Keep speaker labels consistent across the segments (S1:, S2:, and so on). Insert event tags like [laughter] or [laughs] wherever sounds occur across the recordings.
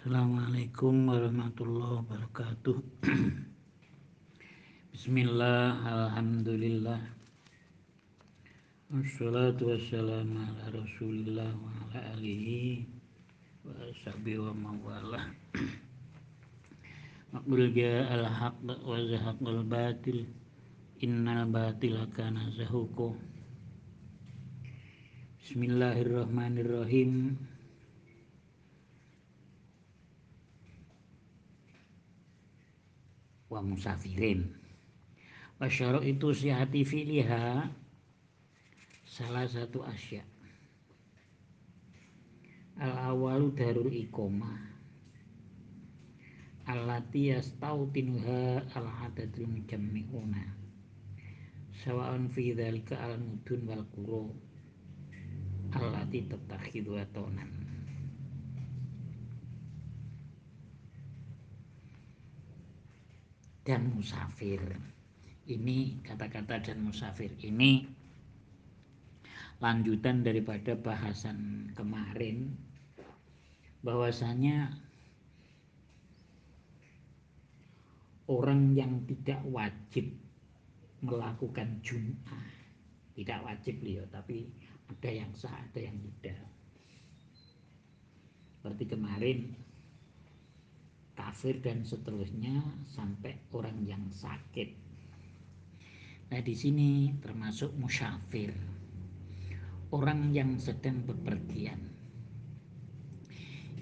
S1: Assalamualaikum warahmatullahi wabarakatuh. [clears throat] Bismillah Alhamdulillah Wassalatu wassalamu ala rasulillah wa ala alihi wa ashabi wa mawalah. [clears throat] Maqbul al haq wa zahaqal batil. Innal batila kana zahuko Bismillahirrahmanirrahim wa musafirin. Wa itu sihati filiha salah satu asya. Al awalu darul ikoma allati yastautinha al adadul mujammi'una. Sawa'un fi dzalika al mudun wal qura. Allati tattakhidhu atonan dan musafir. Ini kata-kata dan musafir ini lanjutan daripada bahasan kemarin bahwasanya orang yang tidak wajib melakukan Jum'ah tidak wajib beliau tapi ada yang sah ada yang tidak seperti kemarin kafir dan seterusnya sampai orang yang sakit. Nah, di sini termasuk musyafir. Orang yang sedang bepergian.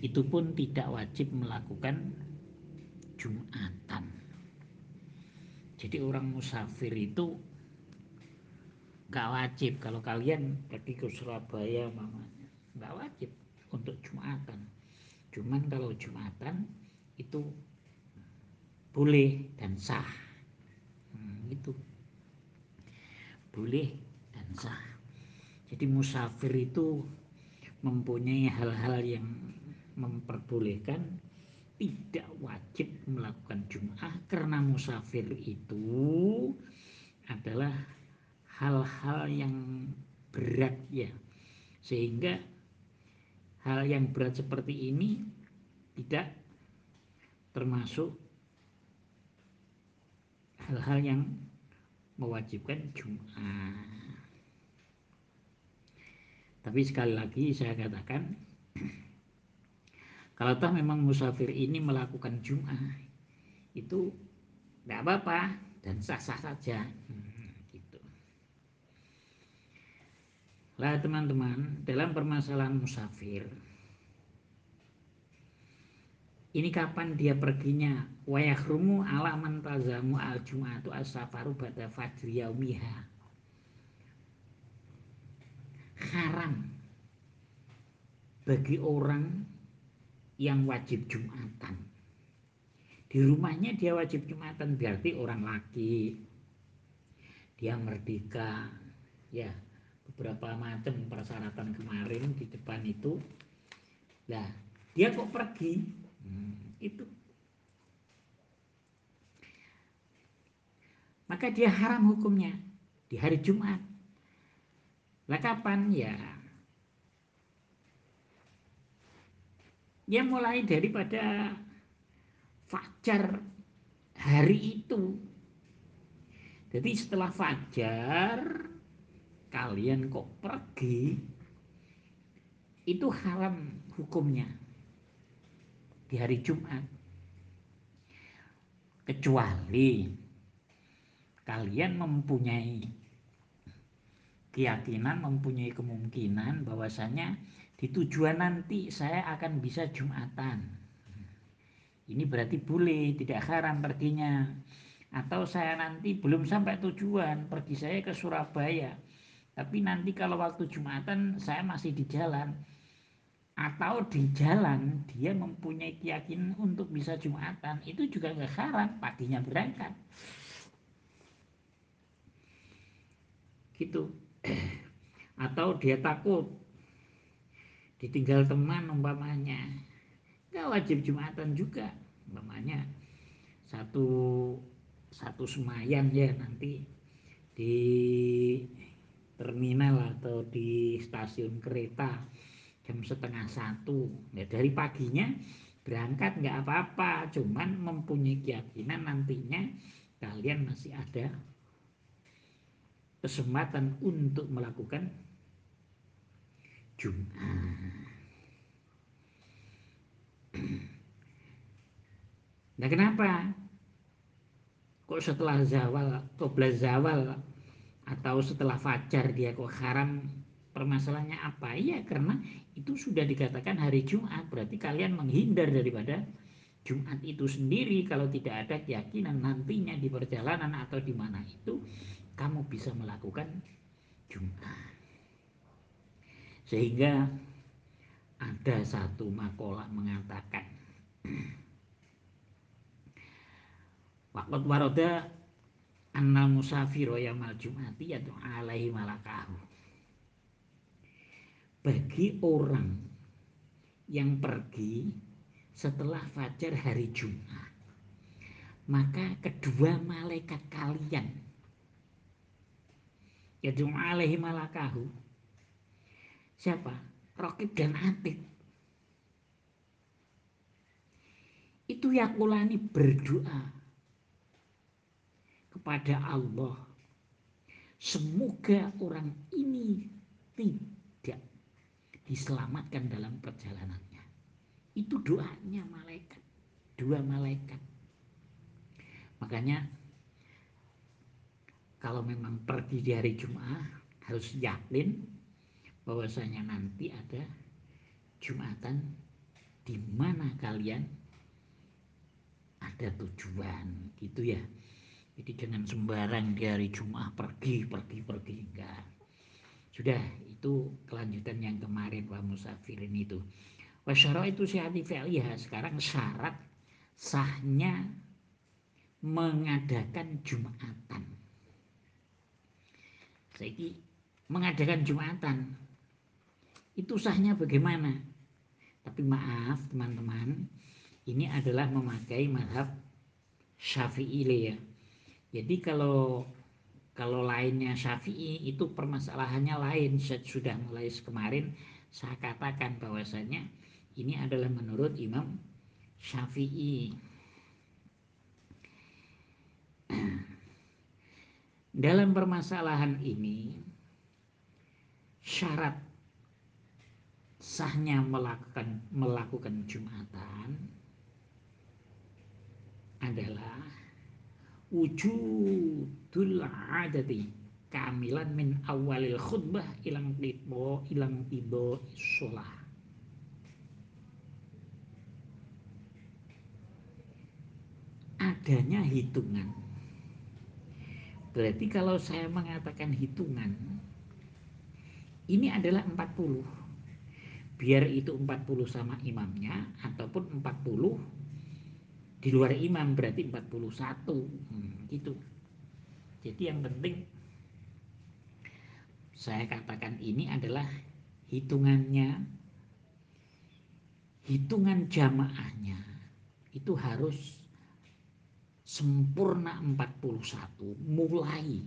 S1: Itu pun tidak wajib melakukan Jumatan. Jadi orang musafir itu gak wajib kalau kalian pergi ke Surabaya mamanya gak wajib untuk Jumatan. Cuman kalau Jumatan itu boleh dan sah. Hmm, itu boleh dan sah. Jadi musafir itu mempunyai hal-hal yang memperbolehkan tidak wajib melakukan jum'ah karena musafir itu adalah hal-hal yang berat ya. Sehingga hal yang berat seperti ini tidak termasuk hal-hal yang mewajibkan Jum'ah. Tapi sekali lagi saya katakan [clears throat] kalau toh memang musafir ini melakukan Jum'ah itu tidak apa-apa dan sah-sah saja. Gitu. Lah teman-teman dalam permasalahan musafir ini kapan dia perginya? Wayahrumu ala man tazamu al jum'atu as-safaru bada fajri yaumiha. Haram bagi orang yang wajib jumatan. Di rumahnya dia wajib jumatan berarti orang laki. Dia merdeka. Ya beberapa macam persyaratan kemarin di depan itu. Nah dia kok pergi itu. Maka dia haram hukumnya di hari Jumat. Lah kapan? Ya. Ya mulai daripada fajar hari itu. Jadi setelah fajar kalian kok pergi? Itu haram hukumnya di hari Jumat. Kecuali kalian mempunyai keyakinan, mempunyai kemungkinan bahwasanya di tujuan nanti saya akan bisa Jumatan. Ini berarti boleh, tidak haram perginya. Atau saya nanti belum sampai tujuan, pergi saya ke Surabaya. Tapi nanti kalau waktu Jumatan saya masih di jalan, atau di jalan dia mempunyai keyakinan untuk bisa jumatan. Itu juga nggak haram paginya berangkat. Gitu. [clears throat] Atau dia takut ditinggal teman umpamanya. Nggak wajib jumatan juga. Umpamanya satu satu semayan ya nanti di terminal atau di stasiun kereta jam setengah satu. Ya dari paginya berangkat nggak apa-apa cuman mempunyai keyakinan nantinya kalian masih ada kesempatan untuk melakukan Jumat. [clears throat] Nah kenapa? Kok setelah zawal, belas zawal atau setelah fajar dia kok haram permasalahannya apa? Iya karena itu sudah dikatakan hari Jumat berarti kalian menghindar daripada Jumat itu sendiri kalau tidak ada keyakinan nantinya di perjalanan atau di mana itu kamu bisa melakukan Jumat. Sehingga ada satu makalah mengatakan Waqad warada annal musafiro yamal jum'ati yadu alaihi malakahu. Bagi orang yang pergi setelah fajar hari Jumat, maka kedua malaikat kalian yadu alaihi malakahu siapa? Rokib dan Atid itu yakulani berdoa kepada Allah. Semoga orang ini tidak diselamatkan dalam perjalanannya. Itu doanya malaikat, dua malaikat. Makanya kalau memang pergi di hari Jumat harus yakin bahwasanya nanti ada Jumatan di mana kalian ada tujuan gitu ya jadi jangan sembarang di hari Jumat pergi, pergi, pergi. Enggak. Sudah, itu kelanjutan yang kemarin Pak Musafirin itu. Wasyara itu sihati fi'liha. Sekarang syarat sahnya mengadakan Jumatan. Saya mengadakan Jumatan itu sahnya bagaimana? Tapi maaf teman-teman, ini adalah memakai madhab syafi'i ya jadi kalau kalau lainnya Syafi'i itu permasalahannya lain. Sudah mulai kemarin saya katakan bahwasanya ini adalah menurut Imam Syafi'i. [clears throat] Dalam permasalahan ini syarat sahnya melakukan melakukan Jumatan adalah wujudul adati kamilan min awalil khutbah ilang tibo ilang tibo sholah. Adanya hitungan. Berarti kalau saya mengatakan hitungan ini adalah 40 biar itu 40 sama imamnya ataupun 40 di luar imam berarti 41 hmm, gitu. Jadi yang penting saya katakan ini adalah hitungannya. Hitungan jamaahnya itu harus sempurna 41 mulai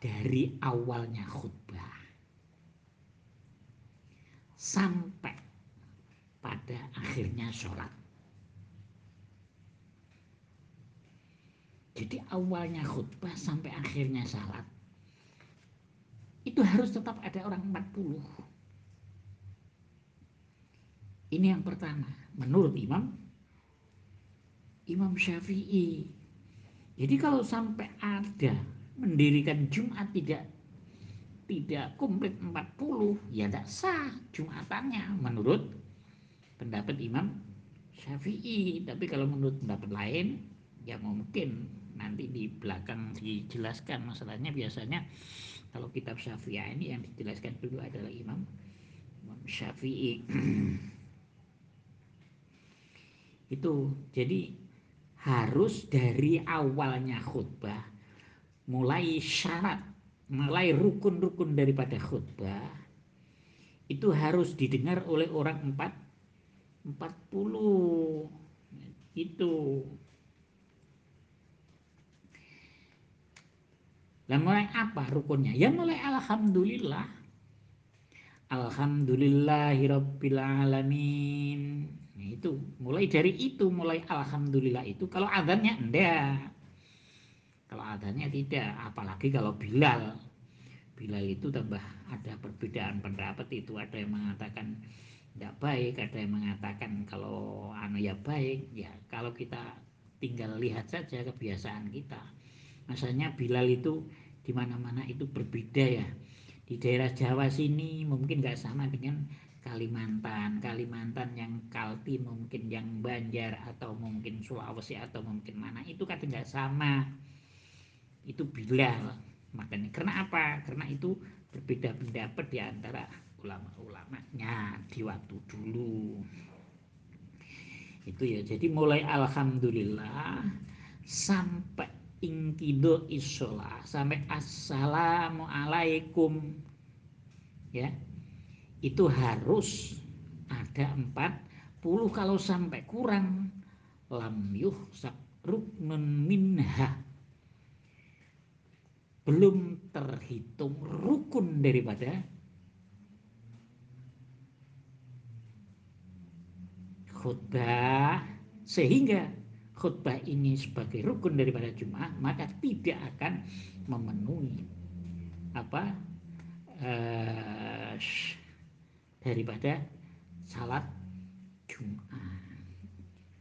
S1: dari awalnya khutbah sampai pada akhirnya sholat Jadi awalnya khutbah sampai akhirnya salat itu harus tetap ada orang 40. Ini yang pertama, menurut Imam Imam Syafi'i. Jadi kalau sampai ada mendirikan Jumat tidak tidak komplit 40, ya tidak sah Jumatannya menurut pendapat Imam Syafi'i. Tapi kalau menurut pendapat lain, ya mungkin nanti di belakang dijelaskan. Masalahnya biasanya kalau kitab Syafi'i ini yang dijelaskan dulu adalah Imam Imam Syafi'i. [clears throat] Itu jadi harus dari awalnya khutbah mulai syarat mulai rukun-rukun daripada khutbah itu harus didengar oleh orang empat empat puluh. Itu Dan mulai apa rukunnya? Ya mulai alhamdulillah. Alhamdulillahirabbil alamin. Nah, itu mulai dari itu mulai alhamdulillah itu kalau adanya enggak kalau adanya tidak apalagi kalau Bilal Bilal itu tambah ada perbedaan pendapat itu ada yang mengatakan tidak baik ada yang mengatakan kalau anu ya baik ya kalau kita tinggal lihat saja kebiasaan kita masanya Bilal itu di mana-mana itu berbeda ya. Di daerah Jawa sini mungkin nggak sama dengan Kalimantan, Kalimantan yang Kalti mungkin yang Banjar atau mungkin Sulawesi atau mungkin mana itu kan nggak sama. Itu Bilal makanya. Karena apa? Karena itu berbeda pendapat di antara ulama-ulamanya di waktu dulu. Itu ya. Jadi mulai alhamdulillah sampai ingkido isola sampai assalamualaikum. Ya. Itu harus ada empat puluh kalau sampai kurang. Lam yuhsab ruknun minha. Belum terhitung rukun daripada khutbah. Sehingga khutbah ini sebagai rukun daripada Jumat maka tidak akan memenuhi apa eh, daripada salat Jumat.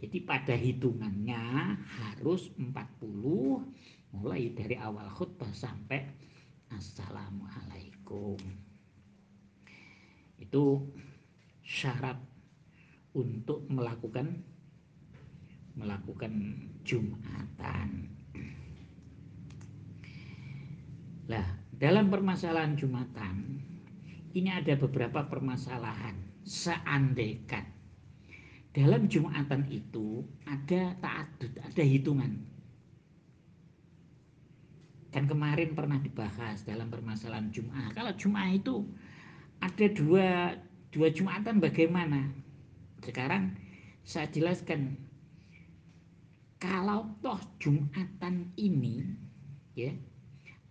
S1: Jadi pada hitungannya harus 40 mulai dari awal khutbah sampai Assalamualaikum. Itu syarat untuk melakukan melakukan Jumatan. Lah, dalam permasalahan Jumatan ini ada beberapa permasalahan. Seandainya dalam Jumatan itu ada ta'adud, ada hitungan. Kan kemarin pernah dibahas dalam permasalahan Jumat. Kalau Jumat itu ada dua dua Jumatan bagaimana? Sekarang saya jelaskan. Kalau toh Jumatan ini ya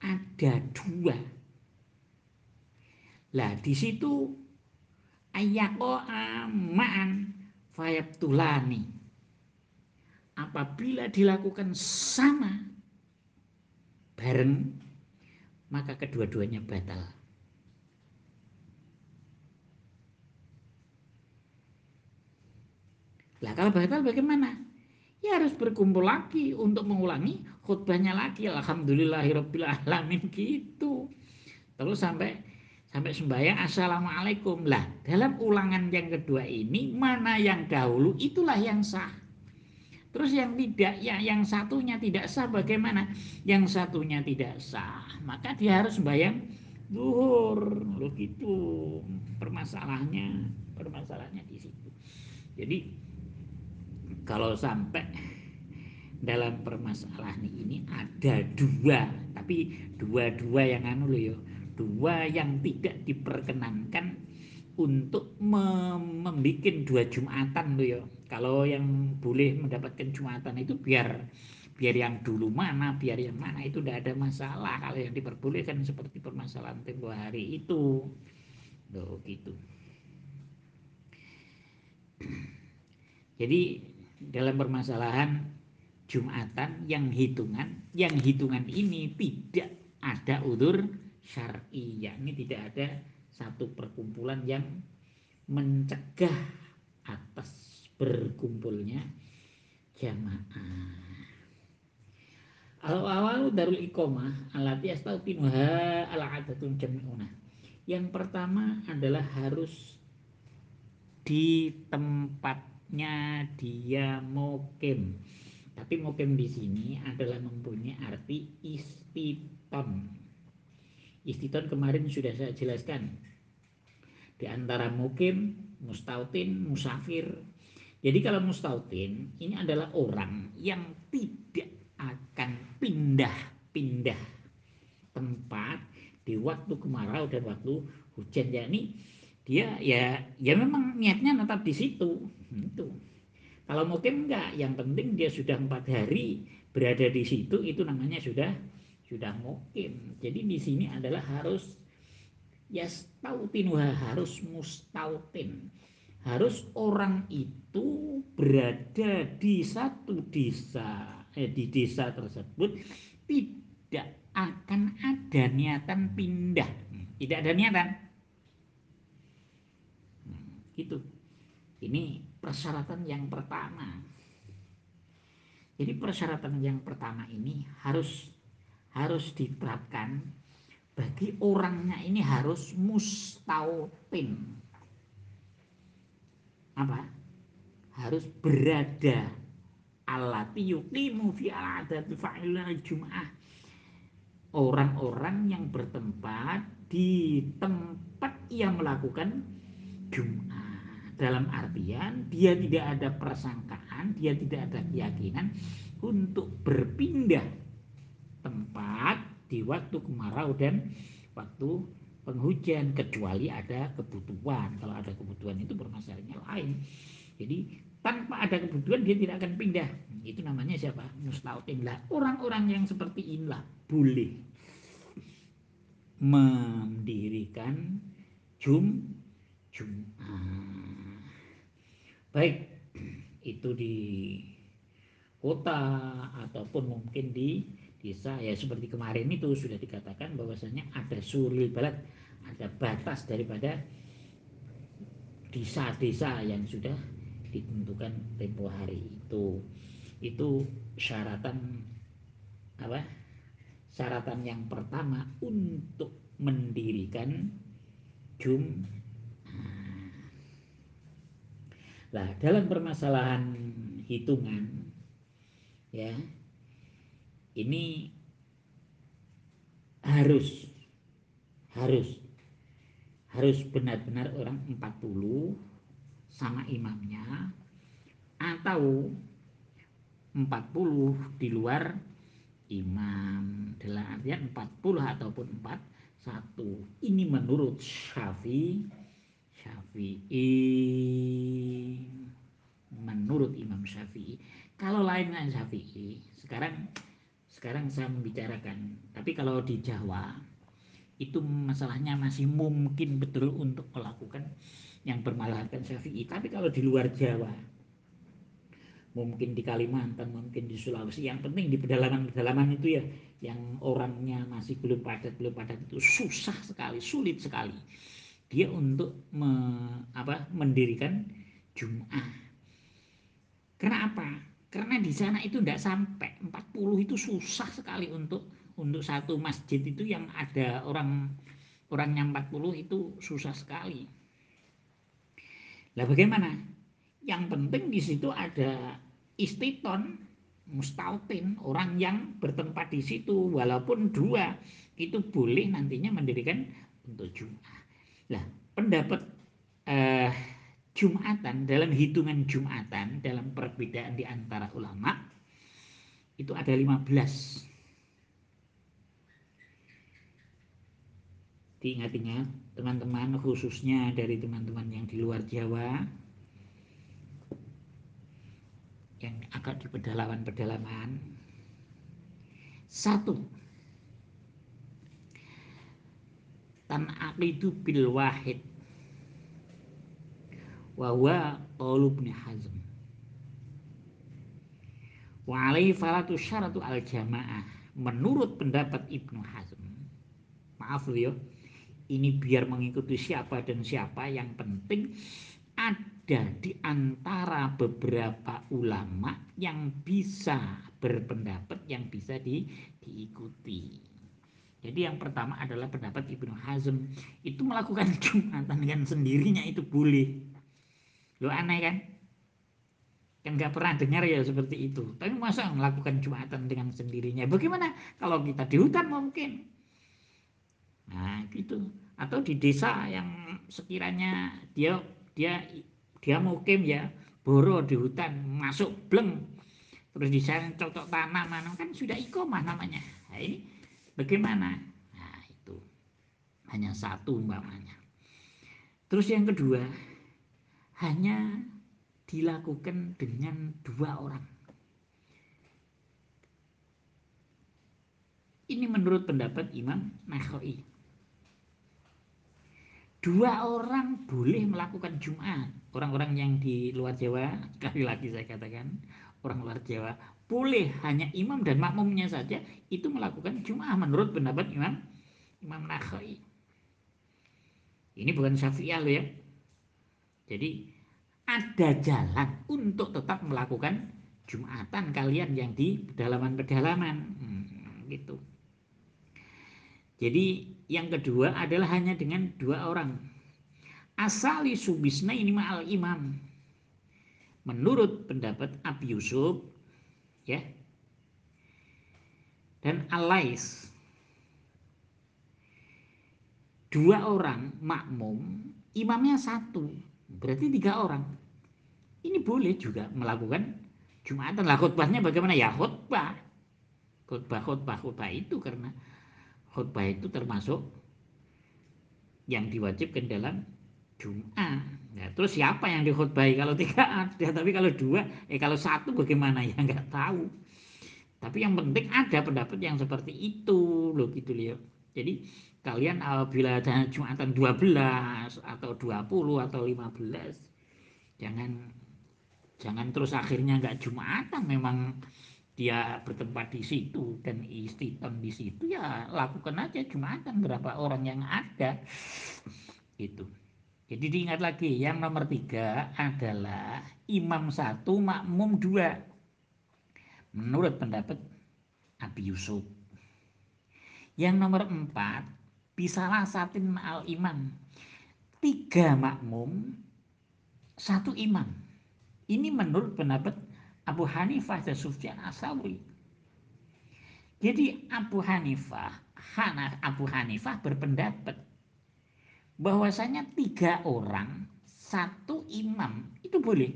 S1: ada dua lah di situ ayako aman tulani. Apabila dilakukan sama bareng maka kedua-duanya batal. Lah kalau batal bagaimana? Ya harus berkumpul lagi untuk mengulangi khutbahnya lagi. Alhamdulillahirobbilalamin gitu. Terus sampai sampai sembahyang assalamualaikum. Lah dalam ulangan yang kedua ini mana yang dahulu? Itulah yang sah. Terus yang tidak ya yang satunya tidak sah bagaimana? Yang satunya tidak sah maka dia harus sembahyang duhur begitu permasalahannya permasalahannya di situ. Jadi kalau sampai dalam permasalahan ini ada dua tapi dua-dua yang anu loh ya dua yang tidak diperkenankan untuk membuat dua jumatan tuh ya. Kalau yang boleh mendapatkan jumatan itu biar biar yang dulu mana, biar yang mana itu tidak ada masalah. Kalau yang diperbolehkan seperti permasalahan tempo hari itu, loh gitu. [clears throat] Jadi dalam permasalahan jumatan yang hitungan, yang hitungan ini tidak ada udur syar'i yakni tidak ada satu perkumpulan yang mencegah atas berkumpulnya jamaah. Al-awal darul iqamah alati astaufinuha ala adatun jami'una. Yang pertama adalah harus di tempatnya dia mokem. Tapi mokem di sini adalah mempunyai arti istiton Istiton kemarin sudah saya jelaskan. Di antara mukim, mustautin, musafir. Jadi kalau mustautin ini adalah orang yang tidak akan pindah-pindah tempat di waktu kemarau dan waktu hujan. Jadi dia ya ya memang niatnya tetap di situ. Itu. Kalau mukim enggak, yang penting dia sudah empat hari berada di situ itu namanya sudah sudah mukim. Jadi di sini adalah harus yastautin harus mustautin. harus orang itu berada di satu desa eh, di desa tersebut tidak akan ada niatan pindah tidak ada niatan hmm, itu ini persyaratan yang pertama jadi persyaratan yang pertama ini harus harus diterapkan bagi orangnya ini harus mustautin. Apa? Harus berada alati yuqimu fi adati fa'ilul jum'ah. Orang-orang yang bertempat di tempat yang melakukan Jum'ah dalam artian dia tidak ada persangkaan, dia tidak ada keyakinan untuk berpindah tempat di waktu kemarau dan waktu penghujan kecuali ada kebutuhan. Kalau ada kebutuhan itu permasalahannya lain. Jadi tanpa ada kebutuhan dia tidak akan pindah. Itu namanya siapa? Mustautin lah. Orang-orang yang seperti inilah boleh mendirikan jum Jum'ah baik. Itu di kota ataupun mungkin di desa. Ya seperti kemarin itu sudah dikatakan bahwasanya ada suril balat ada batas daripada desa-desa yang sudah ditentukan tempo hari itu. Itu syaratan apa syaratan yang pertama untuk mendirikan jum Nah, dalam permasalahan hitungan ya ini harus harus harus benar-benar orang 40 sama imamnya atau 40 di luar imam. Dalam artian 40 ataupun 4 satu. Ini menurut Syafi'i Syafi'i. Menurut Imam Syafi'i kalau lain dengan Syafi'i sekarang sekarang saya membicarakan. Tapi kalau di Jawa itu masalahnya masih mungkin betul untuk melakukan yang bermalahkan Syafi'i. Tapi kalau di luar Jawa mungkin di Kalimantan mungkin di Sulawesi yang penting di pedalaman-pedalaman itu ya yang orangnya masih belum padat belum padat itu susah sekali sulit sekali dia untuk me, apa, mendirikan Jum'ah. Karena apa? Karena di sana itu tidak sampai 40 itu susah sekali untuk untuk satu masjid itu yang ada orang orangnya 40 itu susah sekali. Lah bagaimana? Yang penting di situ ada istiton, mustautin, orang yang bertempat di situ walaupun dua itu boleh nantinya mendirikan untuk Jum'ah. Nah, pendapat eh, Jumatan dalam hitungan Jumatan dalam perbedaan di antara ulama itu ada 15. Diingat-ingat teman-teman khususnya dari teman-teman yang di luar Jawa yang agak di pedalaman-pedalaman satu tan aqidu bil wahid. Wa huwa qaulu ibn hazm. Wa alaihi falatu syaratu al jamaah. Menurut pendapat Ibnu Hazm maaf loh ya ini biar mengikuti siapa dan siapa yang penting ada di antara beberapa ulama yang bisa berpendapat yang bisa di, diikuti jadi yang pertama adalah pendapat Ibnu Hazm itu melakukan [laughs] jumatan dengan sendirinya itu boleh. Lo aneh kan? Kan nggak pernah dengar ya seperti itu. Tapi masa melakukan jumatan dengan sendirinya? Bagaimana kalau kita di hutan mungkin? Nah gitu. Atau di desa yang sekiranya dia dia dia mukim ya boro di hutan masuk bleng terus di sana cocok tanah mana kan sudah ikomah namanya. Nah, ini Bagaimana? Nah, itu hanya satu umpamanya. Terus yang kedua, hanya dilakukan dengan dua orang. Ini menurut pendapat Imam Nakhoi. Dua orang boleh melakukan Jumat orang-orang yang di luar Jawa sekali lagi saya katakan orang luar Jawa boleh hanya imam dan makmumnya saja itu melakukan Jum'ah menurut pendapat Imam Imam Nakhai. Ini bukan Syafi'iyah loh ya. Jadi ada jalan untuk tetap melakukan Jumatan kalian yang di pedalaman-pedalaman. Hmm, gitu. Jadi yang kedua adalah hanya dengan dua orang. Asali subisna ini ma'al imam. Menurut pendapat Abi Yusuf ya. Dan Alais. Dua orang makmum imamnya satu. Berarti tiga orang. Ini boleh juga melakukan Jumatan. Lah khutbahnya bagaimana? Ya khutbah. Khutbah khutbah khutbah itu karena khutbah itu termasuk yang diwajibkan dalam Jum'ah. Nah, terus siapa yang dikhutbahi kalau tiga [laughs] ada, tapi kalau dua, eh kalau satu bagaimana ya nggak tahu. Tapi yang penting ada pendapat yang seperti itu loh gitu loh. Jadi kalian apabila ada Jumatan 12 atau 20 atau 15 jangan jangan terus akhirnya nggak Jumatan memang dia bertempat di situ dan istiqam di situ ya lakukan aja Jumatan berapa orang yang ada itu. Jadi diingat lagi, yang nomor tiga adalah imam satu, makmum dua. Menurut pendapat Abi Yusuf. Yang nomor empat, bisalah satin al imam. Tiga makmum, satu imam. Ini menurut pendapat Abu Hanifah dan Sufyan Asawi. Jadi Abu Hanifah, Hana Abu Hanifah berpendapat bahwasanya tiga orang satu imam itu boleh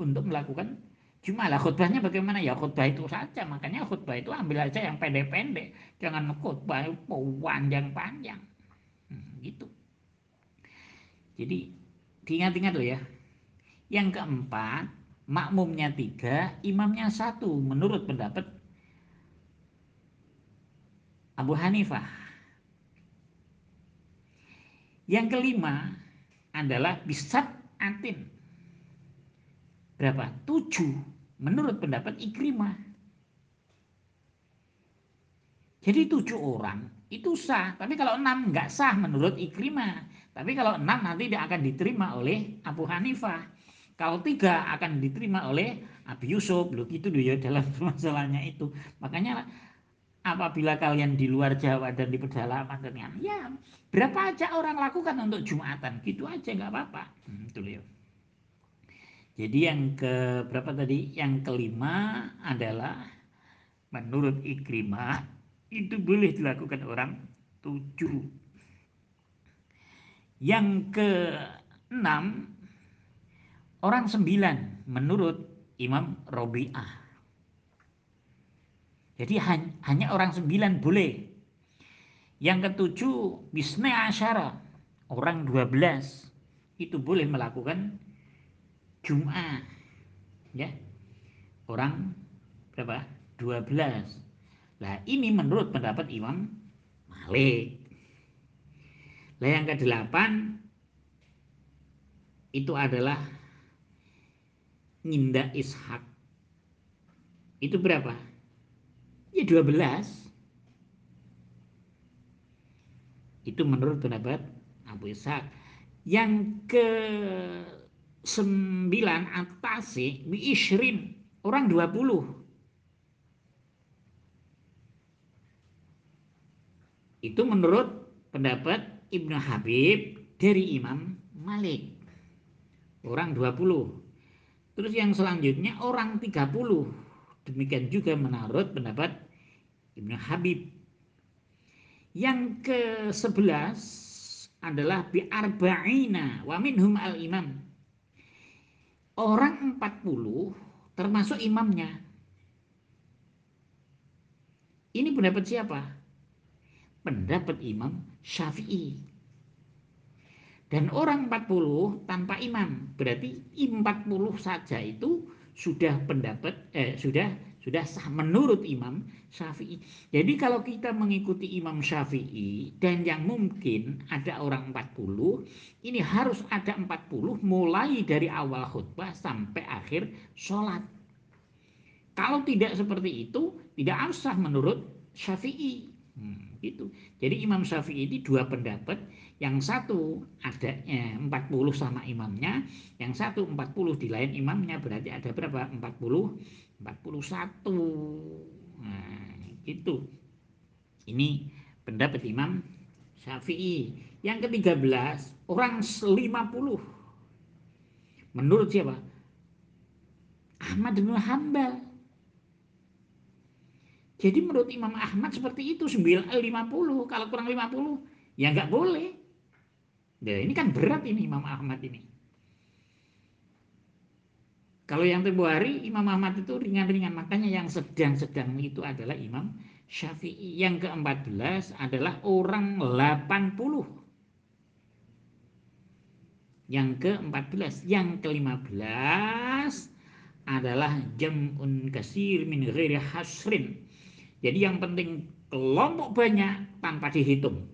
S1: untuk melakukan cuma lah khutbahnya bagaimana? Ya khutbah itu saja. Makanya khutbah itu ambil aja yang pendek-pendek. Jangan khutbah panjang-panjang. Hmm, gitu. Jadi diingat-ingat loh ya. Yang keempat makmumnya tiga imamnya satu. Menurut pendapat Abu Hanifah yang kelima adalah bisat atin. Berapa? Tujuh menurut pendapat Ikrimah. Jadi tujuh orang itu sah. Tapi kalau enam nggak sah menurut Ikrimah. Tapi kalau enam nanti dia akan diterima oleh Abu Hanifah. Kalau tiga akan diterima oleh Abi Yusuf. Loh gitu loh ya dalam [laughs] masalahnya itu. Makanya apabila kalian di luar Jawa dan di pedalaman dan ya berapa aja orang lakukan untuk Jumatan? Gitu aja nggak apa-apa. Hmm, itu ya. Jadi yang ke berapa tadi? Yang kelima adalah menurut Ikrimah itu boleh dilakukan orang tujuh. Yang ke enam orang sembilan menurut Imam Robi'ah jadi hanya orang sembilan boleh. Yang ketujuh, bisne asyara, orang dua belas itu boleh melakukan Jum'ah. Ya. Orang berapa? Dua belas. Nah, ini menurut pendapat Imam Malik. Nah, yang kedelapan itu adalah Ninda Ishak. Itu berapa? Ya 12. Itu menurut pendapat Abu Ishaq. Yang ke sembilan atasi bi isrin orang 20 itu menurut pendapat Ibnu Habib dari Imam Malik. Orang 20 terus yang selanjutnya orang 30 demikian juga menurut pendapat Ibnu Habib. Yang ke-11 adalah bi arba'ina wa minhum al-imam. Orang 40 termasuk imamnya. Ini pendapat siapa? Pendapat Imam Syafi'i. Dan orang 40 tanpa imam, berarti 40 saja itu sudah pendapat eh sudah sudah sah menurut Imam Syafi'i. Jadi kalau kita mengikuti Imam Syafi'i dan yang mungkin ada orang 40, ini harus ada 40 mulai dari awal khutbah sampai akhir sholat. Kalau tidak seperti itu, tidak sah menurut Syafi'i. Hmm, gitu. Jadi Imam Syafi'i ini dua pendapat yang satu adanya 40 sama imamnya, yang satu 40 di lain imamnya berarti ada berapa? 40 41. Nah, itu. Ini pendapat Imam Syafi'i. Yang ke-13, orang 50. Menurut siapa? Ahmad bin Hambal. Jadi menurut Imam Ahmad seperti itu 50 kalau kurang 50 ya nggak boleh. Nah, ini kan berat ini Imam Ahmad ini. Kalau yang tempo hari Imam Ahmad itu ringan-ringan, makanya yang sedang-sedang itu adalah Imam Syafi'i. Yang ke-14 adalah orang 80. Yang ke-14, yang ke-15 adalah jam'un kasir min ghairi hasrin. Jadi yang penting kelompok banyak tanpa dihitung.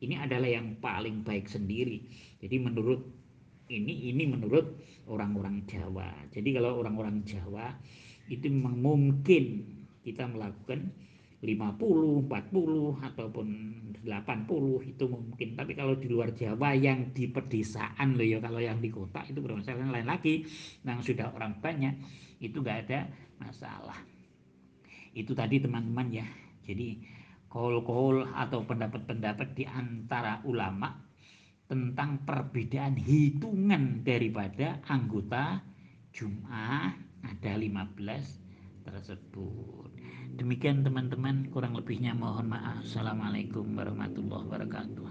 S1: Ini adalah yang paling baik sendiri. Jadi menurut ini ini menurut orang-orang Jawa. Jadi kalau orang-orang Jawa itu memang mungkin kita melakukan 50, 40 ataupun 80 itu mungkin. Tapi kalau di luar Jawa yang di pedesaan loh ya kalau yang di kota itu bermasalah lain lagi. Yang sudah orang banyak itu nggak ada masalah. Itu tadi teman-teman ya. Jadi kol-kol atau pendapat-pendapat di antara ulama tentang perbedaan hitungan daripada anggota Jum'ah ada 15 tersebut. Demikian teman-teman kurang lebihnya mohon maaf. Assalamualaikum warahmatullahi wabarakatuh.